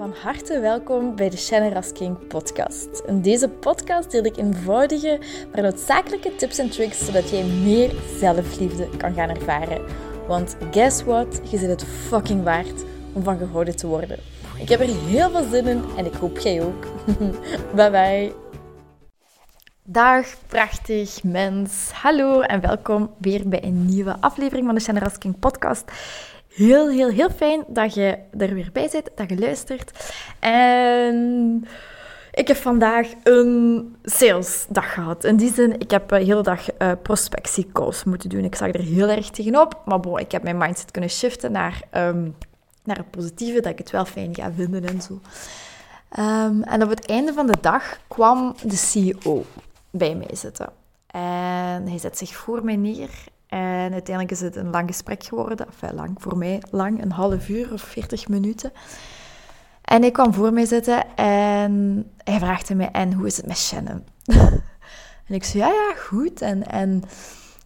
Van harte welkom bij de Shannon Rasking podcast. In deze podcast deel ik eenvoudige, maar noodzakelijke tips en tricks zodat jij meer zelfliefde kan gaan ervaren. Want guess what? Je zit het fucking waard om van gehouden te worden. Ik heb er heel veel zin in en ik hoop jij ook. bye bye. Dag, prachtig mens. Hallo en welkom weer bij een nieuwe aflevering van de Shannon Rasking podcast. Heel, heel, heel fijn dat je er weer bij zit, dat je luistert. En ik heb vandaag een salesdag gehad. In die zin, ik heb de hele dag uh, prospectiecalls moeten doen. Ik zag er heel erg tegenop. Maar ik heb mijn mindset kunnen shiften naar, um, naar het positieve, dat ik het wel fijn ga vinden en zo. Um, en op het einde van de dag kwam de CEO bij mij zitten. En hij zet zich voor mij neer en uiteindelijk is het een lang gesprek geworden. Enfin, lang, voor mij lang, een half uur of veertig minuten. En hij kwam voor mij zitten en hij vraagde mij, en hoe is het met Shannon? en ik zei, ja, ja, goed. En, en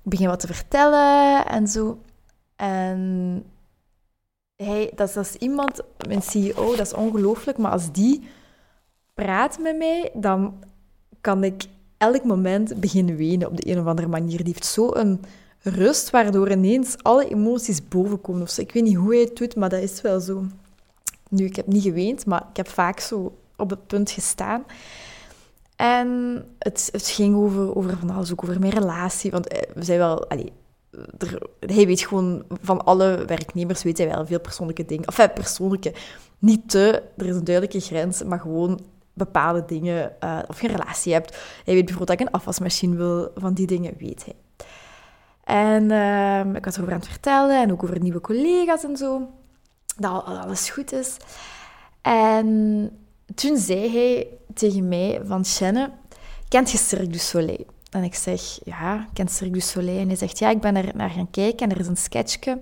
ik begin wat te vertellen en zo. En hij, dat, is, dat is iemand, mijn CEO, dat is ongelooflijk, maar als die praat met mij, dan kan ik elk moment beginnen wenen op de een of andere manier. Die heeft zo'n rust, waardoor ineens alle emoties bovenkomen. Of. Ik weet niet hoe hij het doet, maar dat is wel zo. Nu, ik heb niet geweend, maar ik heb vaak zo op het punt gestaan. En het, het ging over, over van alles, ook over mijn relatie. Want eh, we zijn wel... Er, hij weet gewoon, van alle werknemers weet hij wel veel persoonlijke dingen. Enfin, persoonlijke, niet te, er is een duidelijke grens, maar gewoon bepaalde dingen, uh, of je een relatie hebt. Hij weet bijvoorbeeld dat ik een afwasmachine wil, van die dingen weet hij. En uh, ik was erover aan het vertellen en ook over nieuwe collega's en zo. Dat alles goed is. En toen zei hij tegen mij van Chenne, kent je Cirque du Soleil? En ik zeg, ja, ik ken Cirque du Soleil. En hij zegt, ja, ik ben er naar gaan kijken en er is een sketchje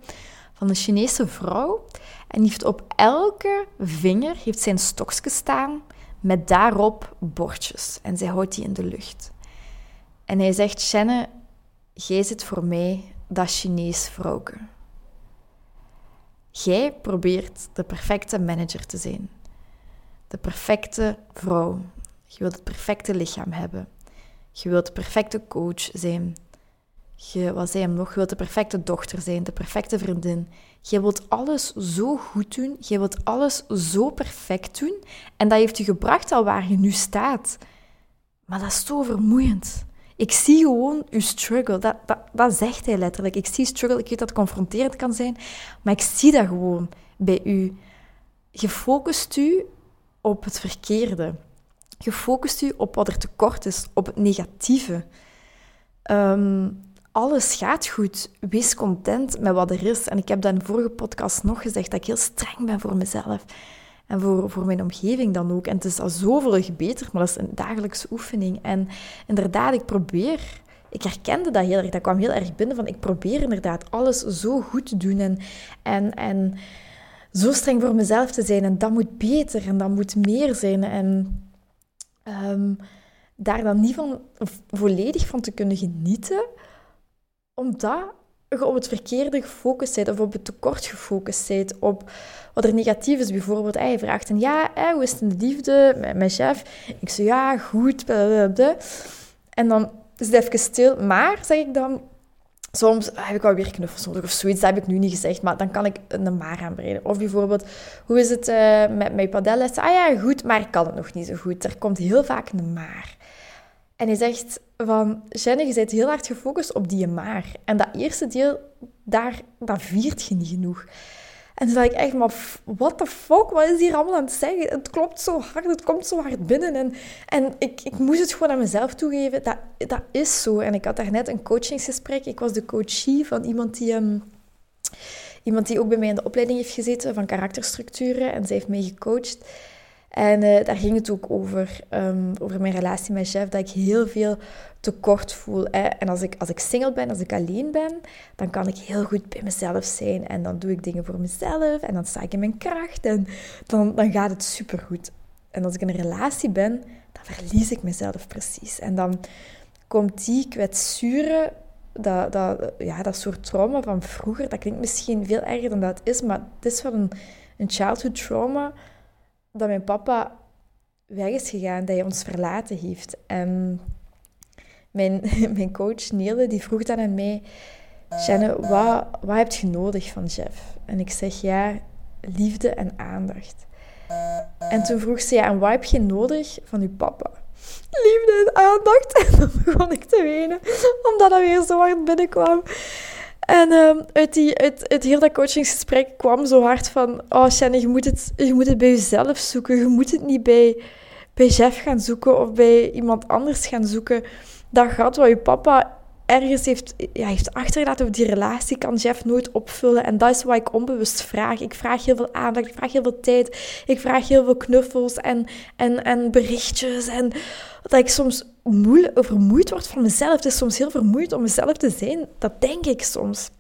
van een Chinese vrouw. En die heeft op elke vinger heeft zijn stokje staan met daarop bordjes. En zij houdt die in de lucht. En hij zegt, Chenne, Jij zit voor mij dat Chinees vrouwke. Jij probeert de perfecte manager te zijn. De perfecte vrouw. Je wilt het perfecte lichaam hebben. Je wilt de perfecte coach zijn. Je, wat zei hem nog? Je wilt de perfecte dochter zijn, de perfecte vriendin. Je wilt alles zo goed doen. Je wilt alles zo perfect doen. En dat heeft je gebracht al waar je nu staat. Maar dat is zo vermoeiend. Ik zie gewoon uw struggle. Dat, dat, zegt hij letterlijk. Ik zie struggle. Ik weet dat het confronterend kan zijn, maar ik zie dat gewoon bij u. Je focust u op het verkeerde. Je focust u op wat er tekort is, op het negatieve. Ehm, alles gaat goed. Wees content met wat er is. En ik heb dat in de vorige podcast nog gezegd, dat ik heel streng ben voor mezelf. En voor, voor mijn omgeving dan ook. En het is al zoveel beter, maar dat is een dagelijkse oefening. En inderdaad, ik probeer... Ik herkende dat heel erg. Dat kwam heel erg binnen van... Ik probeer inderdaad alles zo goed te doen. En, en, en zo streng voor mezelf te zijn. En dat moet beter. En dat moet meer zijn. En... Um, daar dan niet van volledig van te kunnen genieten, omdat op het verkeerde gefocust bent of op het tekort gefocust bent, op wat er negatief is. Bijvoorbeeld, hij vraagt en ja, hoe is het de liefde met mijn chef? Ik zeg ja, goed, blablabla. En dan is het even stil. Maar, zeg ik dan, soms heb ik wel weer knuffels nodig of zoiets. Dat heb ik nu niet gezegd, maar dan kan ik een maar aanbreiden. Of bijvoorbeeld, hoe is het uh, met mijn padelles? Ah ja, goed, maar ik kan het nog niet zo goed. Er komt heel vaak een maar. En hij zegt van, Jenny, je bent heel hard gefocust op die maar. En dat eerste deel, daar, dat viert je niet genoeg. En toen dacht ik echt, maar what the fuck, wat is hier allemaal aan het zeggen? Het klopt zo hard, het komt zo hard binnen. En, en ik, ik moest het gewoon aan mezelf toegeven, dat, dat is zo. En ik had daarnet een coachingsgesprek. Ik was de coachie van iemand die... Um, iemand die ook bij mij in de opleiding heeft gezeten van karakterstructuren. En zij heeft mij gecoacht. En uh, daar ging het ook over, um, over mijn relatie met chef, dat ik heel veel tekort voel. Hè. En als ik, als ik single ben, als ik alleen ben, dan kan ik heel goed bij mezelf zijn. En dan doe ik dingen voor mezelf en dan sta ik in mijn kracht en dan, dan gaat het supergoed. En als ik in een relatie ben, dan verlies ik mezelf precies. En dan komt die kwetsuren, dat, dat, ja, dat soort trauma van vroeger, dat klinkt misschien veel erger dan dat is, maar het is wel een, een childhood trauma dat mijn papa weg is gegaan, dat hij ons verlaten heeft. En mijn, mijn coach Niele, die vroeg dan aan mij... Janne, wat, wat heb je nodig van Jeff? En ik zeg, ja, liefde en aandacht. En toen vroeg ze, ja, en wat heb je nodig van je papa? Liefde en aandacht. En dan begon ik te wenen, omdat dat weer zo hard binnenkwam. En um, uit, die, uit, uit heel dat coachingsgesprek kwam zo hard van... Oh, Shannon, je moet, het, je moet het bij jezelf zoeken. Je moet het niet bij, bij Jeff gaan zoeken of bij iemand anders gaan zoeken. Dat gat wat je papa ergens heeft, ja, heeft achtergelaten over die relatie, kan Jeff nooit opvullen. En dat is wat ik onbewust vraag. Ik vraag heel veel aandacht, ik vraag heel veel tijd, ik vraag heel veel knuffels en, en, en berichtjes. En dat ik soms vermoeid word van mezelf. Het is soms heel vermoeid om mezelf te zijn. Dat denk ik soms.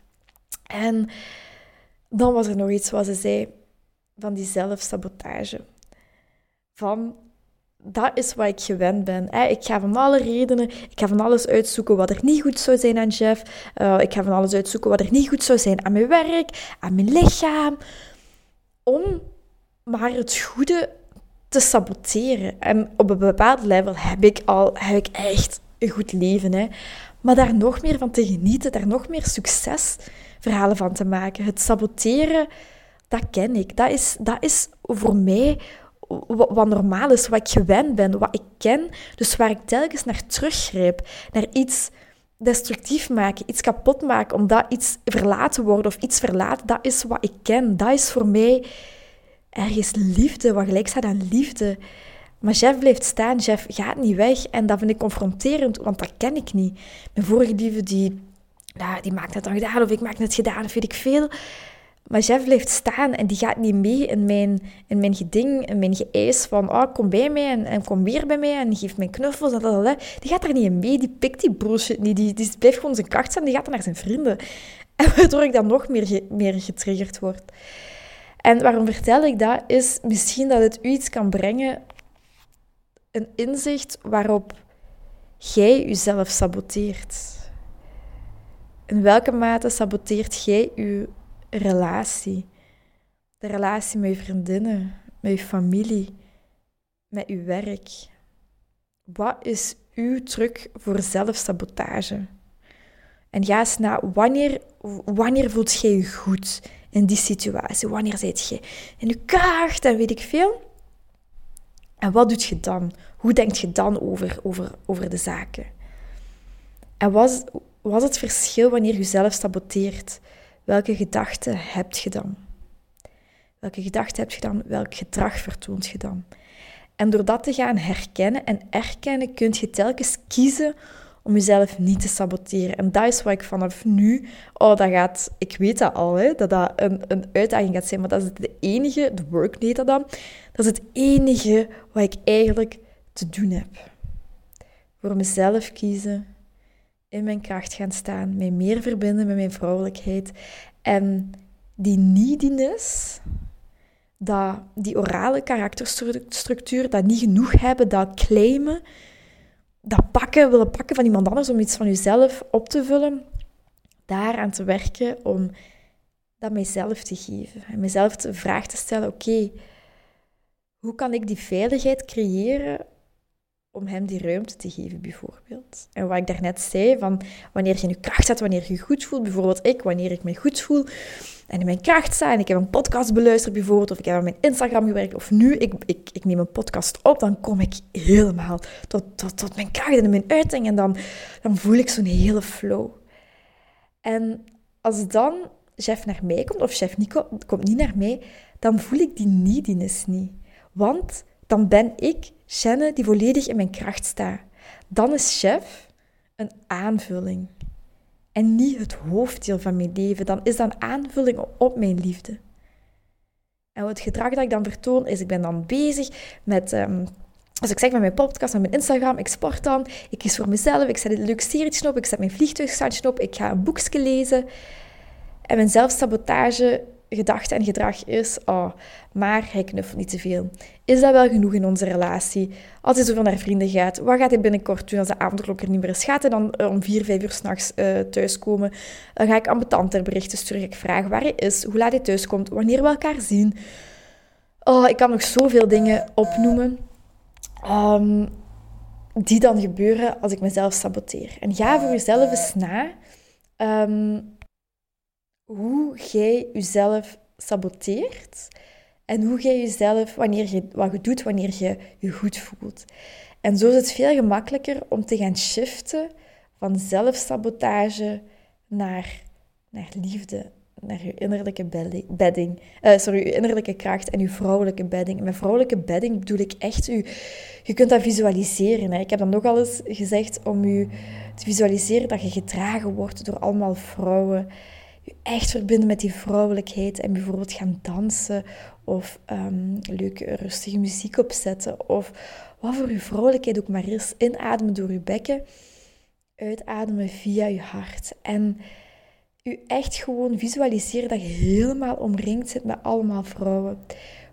En dan was er nog iets wat ze zei van die zelfsabotage. Van dat is wat ik gewend ben. Ik ga van alle redenen, ik ga van alles uitzoeken wat er niet goed zou zijn aan Jeff. Uh, ik ga van alles uitzoeken wat er niet goed zou zijn aan mijn werk, aan mijn lichaam. Om maar het goede te saboteren. En op een bepaald level heb ik al heb ik echt een goed leven. Hè. Maar daar nog meer van te genieten, daar nog meer succesverhalen van te maken. Het saboteren, dat ken ik. Dat is, dat is voor mij wat normaal is, wat ik gewend ben, wat ik ken. Dus waar ik telkens naar teruggrijp, naar iets destructief maken, iets kapot maken, omdat iets verlaten wordt of iets verlaten, dat is wat ik ken. Dat is voor mij ergens liefde, wat gelijk staat aan liefde. Maar Jeff blijft staan, Jeff gaat niet weg. En dat vind ik confronterend, want dat ken ik niet. Mijn vorige liefde, die, ja, die maakt het dan gedaan, of ik maak het gedaan, of weet ik veel. Maar Jeff blijft staan en die gaat niet mee in mijn, in mijn geding, in mijn geëis van oh, kom bij mij en, en kom weer bij mij en geef mij knuffels. En Die gaat daar niet in mee, die pikt die bullshit niet. Die, die blijft gewoon zijn kracht zijn, die gaat dan naar zijn vrienden. En waardoor ik dan nog meer, meer getriggerd word. En waarom vertel ik dat? Is misschien dat het u iets kan brengen, een inzicht waarop jij jezelf saboteert. In welke mate saboteert jij je relatie? De relatie met je vriendinnen, met je familie, met je werk. Wat is uw truc voor zelfsabotage? En ga eens na, wanneer, wanneer voelt jij je goed? In die situatie? Wanneer zit je in je kracht en weet ik veel? En wat doet je dan? Hoe denk je dan over, over, over de zaken? En wat is het verschil wanneer je zelf saboteert? Welke gedachten heb je dan? Welke gedachten heb je dan? Welk gedrag vertoont je dan? En door dat te gaan herkennen en erkennen, kun je telkens kiezen om jezelf niet te saboteren. En dat is wat ik vanaf nu, oh, dat gaat, ik weet dat al, hè, dat dat een, een uitdaging gaat zijn, maar dat is het enige, de work heet dat dan, dat is het enige wat ik eigenlijk te doen heb. Voor mezelf kiezen, in mijn kracht gaan staan, mij meer verbinden met mijn vrouwelijkheid en die neediness, dat, die orale karakterstructuur, dat niet genoeg hebben, dat claimen, dat pakken, willen pakken van iemand anders om iets van jezelf op te vullen, daaraan te werken om dat mijzelf te geven. En mijzelf de vraag te stellen, oké, hoe kan ik die veiligheid creëren om hem die ruimte te geven, bijvoorbeeld. En wat ik daarnet zei, van wanneer je in je kracht staat, wanneer je je goed voelt, bijvoorbeeld ik, wanneer ik me goed voel en in mijn kracht sta en ik heb een podcast beluisterd bijvoorbeeld, of ik heb aan mijn Instagram gewerkt, of nu ik, ik, ik neem een podcast op, dan kom ik helemaal tot, tot, tot mijn kracht en mijn uiting en dan, dan voel ik zo'n hele flow. En als dan chef naar mij komt, of chef Nico komt niet naar mij, dan voel ik die neediness niet. Want dan ben ik Shannon die volledig in mijn kracht staat. Dan is chef een aanvulling. En niet het hoofddeel van mijn leven. Dan is dat een aanvulling op mijn liefde. En het gedrag dat ik dan vertoon is, ik ben dan bezig met... Um, als ik zeg met mijn podcast, met mijn Instagram, ik sport dan, ik kies voor mezelf, ik zet een leuk serietje op, ik zet mijn vliegtuigstandje op, ik ga een boekje lezen. En mijn zelfsabotage gedachte en gedrag is, oh, maar hij knuffelt niet te veel. Is dat wel genoeg in onze relatie? Als hij zoveel naar vrienden gaat, wat gaat hij binnenkort doen als de avondklok er niet meer is? Gaat hij dan eh, om vier, vijf uur s'nachts uh, thuiskomen? Dan ga ik ambetanter berichten sturen. Ik vraag waar hij is, hoe laat hij thuiskomt, wanneer we elkaar zien. Oh, ik kan nog zoveel dingen opnoemen. Ehm, die dan gebeuren als ik mezelf saboteer. En ga voor jezelf eens na ehm, hoe jij jezelf saboteert en hoe jij jezelf, wanneer je, wat je doet wanneer je je goed voelt. En zo is het veel gemakkelijker om te gaan shiften van zelfsabotage naar, naar liefde, naar je innerlijke bedding. Uh, sorry, je innerlijke kracht en je vrouwelijke bedding. met vrouwelijke bedding bedoel ik echt u. Je kunt dat visualiseren. Hè. Ik heb dan nog al eens gezegd om u te visualiseren dat je gedragen wordt door allemaal vrouwen. Je echt verbinden met die vrouwelijkheid en bijvoorbeeld gaan dansen of um, leuke rustige muziek opzetten of wat voor je vrouwelijkheid ook maar is. Inademen door je bekken, uitademen via je hart. En u echt gewoon visualiseren dat je helemaal omringd zit met allemaal vrouwen.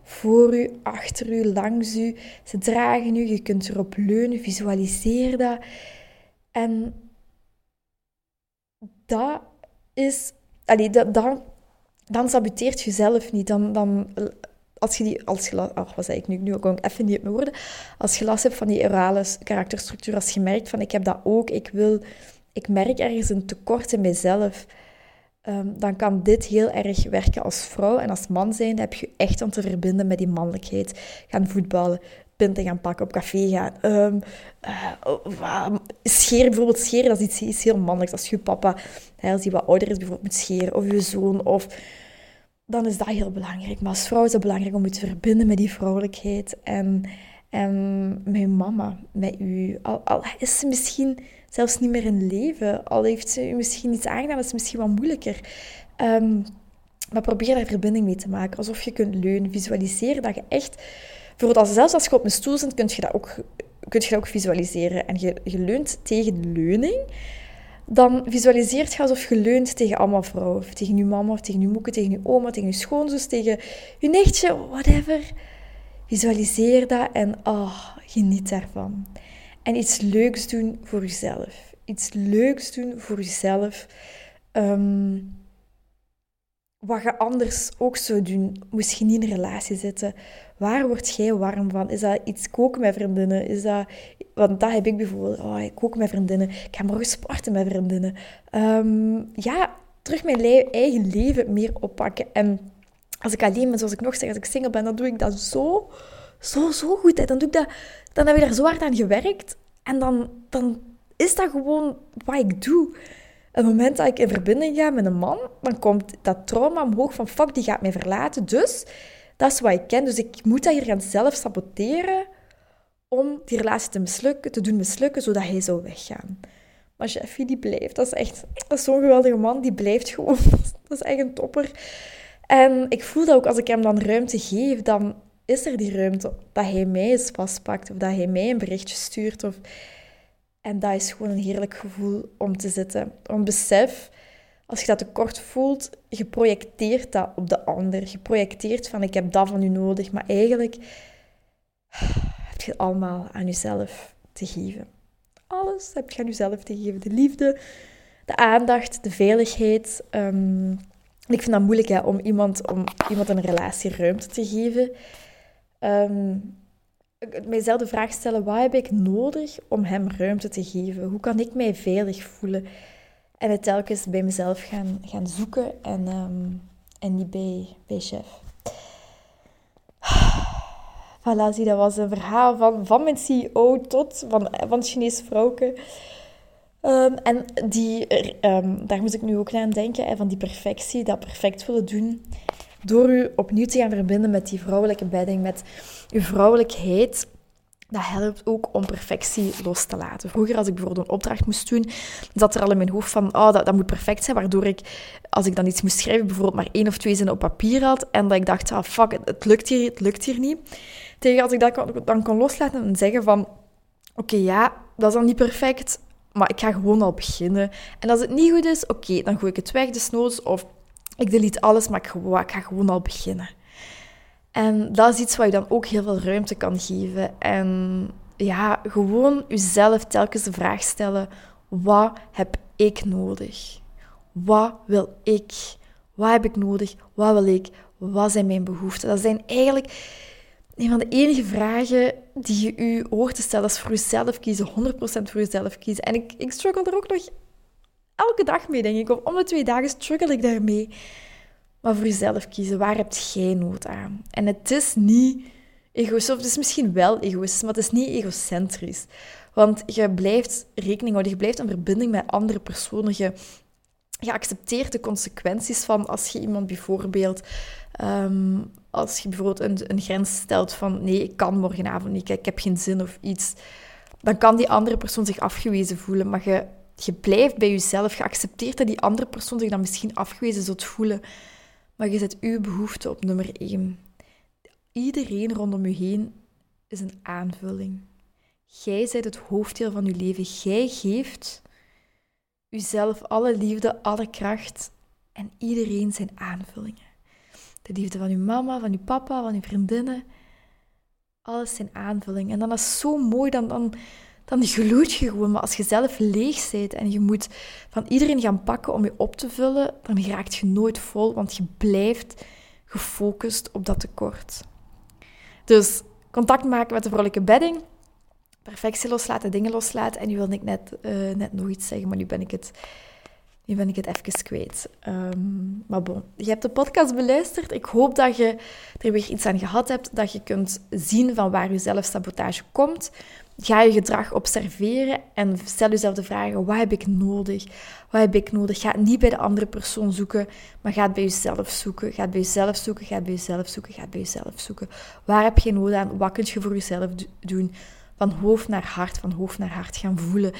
Voor u, achter u, langs u. Ze dragen u, je kunt erop leunen. Visualiseer dat. En dat is... Allee, dan, dan saboteert je zelf niet. Dan, dan als je die, als je, oh, wat zei ik nu, nu ik even niet mijn woorden, als je last hebt van die orale karakterstructuur, als je merkt van ik heb dat ook, ik wil, ik merk ergens een tekort in mezelf, Ehm, dan kan dit heel erg werken als vrouw. En als man zijn heb je echt om te verbinden met die mannelijkheid. Gaan voetballen, pinten gaan pakken, op café gaan. Um, scheren, bijvoorbeeld scheren, dat is iets, heel mannelijks. Als je papa, hè, als hij wat ouder is, bijvoorbeeld moet scheren, of je zoon, of... Dan is dat heel belangrijk. Maar als vrouw is het belangrijk om je te verbinden met die vrouwelijkheid. En, en met je mama, met u. Al, al is ze misschien zelfs niet meer in leven. Al heeft ze u misschien iets aangedaan, dat is misschien wat moeilijker. Um, maar probeer daar verbinding mee te maken. Alsof je kunt leunen. Visualiseren dat je echt... Bijvoorbeeld als, zelfs als je op een stoel zit, kun je dat ook, kun je dat ook visualiseren. En je, leunt tegen de leuning. Dan visualiseert je alsof je leunt tegen allemaal vrouwen. Of tegen je mama, of tegen je moeke, tegen je oma, tegen je schoonzus, tegen je nichtje, whatever. Visualiseer dat en oh, geniet daarvan. En iets leuks doen voor jezelf. Iets leuks doen voor jezelf. Um, wat je anders ook zou doen, je niet in een relatie zitten. Waar word jij warm van? Is dat iets koken met vriendinnen? Is dat... Want dat heb ik bijvoorbeeld. Oh, ik kook met vriendinnen. Ik ga morgen sporten met vriendinnen. Um, ja, terug mijn eigen leven meer oppakken. En als ik alleen ben, zoals ik nog zeg, als ik single ben, dan doe ik dat zo, zo, zo goed. Hè. Dan, doe ik dat, dan heb ik daar zo hard aan gewerkt. En dan, dan is dat gewoon wat ik doe. Het moment dat ik in verbinding ga met een man, dan komt dat trauma omhoog van fuck, die gaat mij verlaten. Dus dat is wat ik ken. Dus ik moet dat hier gaan zelf saboteren om die relatie te mislukken, te doen mislukken, zodat hij zou weggaan. Maar Jeffy, die blijft. Dat is echt zo'n geweldige man. Die blijft gewoon. Dat is echt een topper. En ik voel dat ook als ik hem dan ruimte geef, dan is er die ruimte dat hij mij eens vastpakt of dat hij mij een berichtje stuurt. Of... En dat is gewoon een heerlijk gevoel om te zitten. Want besef, als je dat tekort voelt, je projecteert dat op de ander. Je projecteert van ik heb dat van u nodig, maar eigenlijk heb je allemaal aan jezelf te geven. Alles heb je aan jezelf te geven. De liefde, de aandacht, de veiligheid. Um, ik vind dat moeilijk hè, om, iemand, om iemand een relatie ruimte te geven um, mijzelf de vraag stellen, wat heb ik nodig om hem ruimte te geven? Hoe kan ik mij veilig voelen? En het telkens bij mezelf gaan, gaan zoeken en, um, en niet bij, bij chef. Voilà, zie, dat was een verhaal van, van mijn CEO tot van, van Chinese vrouwke. Um, en die, um, daar moest ik nu ook aan denken, van die perfectie, dat perfect willen doen door u opnieuw te gaan verbinden met die vrouwelijke bedding, met uw vrouwelijkheid, dat helpt ook om perfectie los te laten. Vroeger, als ik bijvoorbeeld een opdracht moest doen, zat er al in mijn hoofd van, oh, dat, dat moet perfect zijn, waardoor ik, als ik dan iets moest schrijven, bijvoorbeeld maar één of twee zinnen op papier had, en dat ik dacht, ah, fuck, het, lukt hier, het lukt hier niet. Tegen als ik dat dan kon loslaten en zeggen van, oké, ja, dat is dan niet perfect, maar ik ga gewoon al beginnen. En als het niet goed is, oké, dan gooi ik het weg, desnoods, of ik delete alles, maar ik, ik ga gewoon al beginnen. En dat is iets wat je dan ook heel veel ruimte kan geven. En ja, gewoon jezelf telkens de vraag stellen: wat heb ik nodig? Wat wil ik? Wat heb ik nodig? Wat wil ik? Wat zijn mijn behoeften? Dat zijn eigenlijk een van de enige vragen die je u hoort te stellen. Is voor jezelf kiezen, 100% voor jezelf kiezen. En ik, ik struggle er ook nog elke dag mee, denk ik. Of om de twee dagen struggle ik daarmee. Maar voor jezelf kiezen, waar heb jij nood aan? En het is niet egoïstisch, of het is misschien wel egoïstisch, maar het is niet egocentrisch. Want je blijft rekening houden, je blijft een verbinding met andere personen. Je, je accepteert de consequenties van als je iemand bijvoorbeeld, ehm, als je bijvoorbeeld een, een grens stelt van nee, ik kan morgenavond niet, ik heb geen zin of iets, dan kan die andere persoon zich afgewezen voelen. Maar je, je blijft bij jezelf, je accepteert dat die andere persoon zich dan misschien afgewezen zult voelen. Maar je zet uw behoefte op nummer één. Iedereen rondom je heen is een aanvulling. Jij bent het hoofddeel van je leven. Jij geeft jezelf alle liefde, alle kracht en iedereen zijn aanvullingen. De liefde van je mama, van je papa, van je vriendinnen. Alles zijn aanvullingen. En dan is zo mooi, dan, dan, dan gloeit je gewoon. Maar als je zelf leeg bent en je moet van iedereen gaan pakken om je op te vullen, dan raakt je nooit vol, want je blijft gefocust op dat tekort. Dus contact maken met de vrolijke bedding, perfectie loslaten, dingen loslaten. En nu wilde ik net, uh, net nog iets zeggen, maar nu ben ik het, nu ben ik het even kwijt. Um, maar bon, je hebt de podcast beluisterd. Ik hoop dat je er weer iets aan gehad hebt, dat je kunt zien van waar je zelfsabotage komt. Ga je gedrag observeren en stel jezelf de vragen: wat heb ik nodig? Wat heb ik nodig? Ga niet bij de andere persoon zoeken, maar ga het bij jezelf zoeken. Ga het bij jezelf zoeken, ga het bij jezelf zoeken, ga het bij jezelf zoeken. Waar heb je nood aan? Wat kun je voor jezelf doen? Van hoofd naar hart, van hoofd naar hart gaan voelen.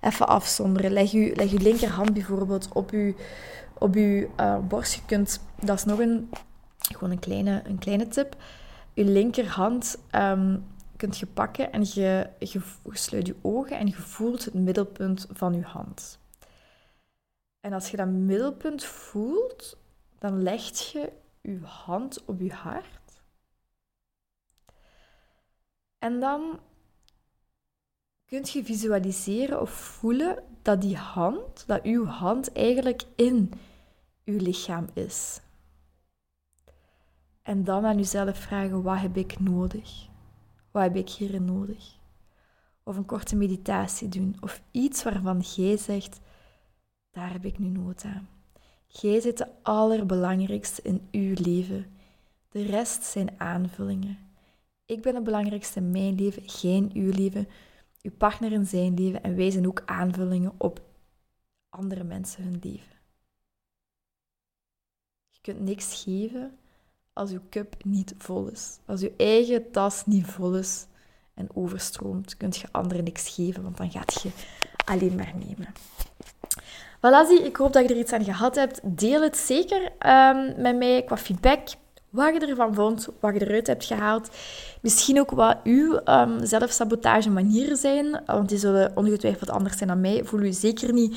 Even afzonderen. Leg je, leg je linkerhand bijvoorbeeld op je, op je uh, borst. Kunt, dat is nog een, gewoon een kleine, een kleine tip. Je linkerhand um, kunt je pakken en je, je, sluit je ogen en je voelt het middelpunt van je hand. En als je dat middelpunt voelt, dan leg je je hand op je hart. En dan kunt je visualiseren of voelen dat die hand, dat uw hand eigenlijk in uw lichaam is. En dan aan jezelf vragen, wat heb ik nodig? Wat heb ik hierin nodig? Of een korte meditatie doen. Of iets waarvan jij zegt, daar heb ik nu nood aan. Jij zit de allerbelangrijkste in uw leven. De rest zijn aanvullingen. Ik ben het belangrijkste in mijn leven, in uw leven, uw partner in zijn leven en wij zijn ook aanvullingen op andere mensen hun leven. Je kunt niks geven als uw cup niet vol is. Als uw eigen tas niet vol is en overstroomt, kunt je anderen niks geven, want dan gaat je alleen maar nemen. Voilà, zie, ik hoop dat je er iets aan gehad hebt. Deel het zeker um, met mij qua feedback. Wat je ervan vond, wat je eruit hebt gehaald. Misschien ook wat uw um, zelfsabotage manieren zijn, want die zullen ongetwijfeld anders zijn dan mij. Voel u zeker niet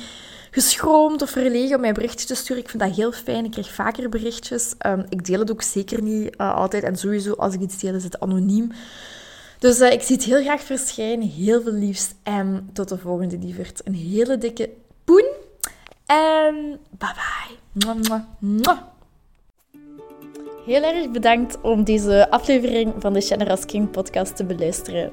geschroomd of verlegen om mij berichtjes te sturen. Ik vind dat heel fijn. Ik krijg vaker berichtjes. Um, ik deel het ook zeker niet uh, altijd. En sowieso, als ik iets deel, is het anoniem. Dus uh, ik zie het heel graag verschijnen. Heel veel liefst. En tot de volgende, lieverd. Een hele dikke poen. En bye bye. Heel erg bedankt om deze aflevering van de Generous King podcast te beluisteren.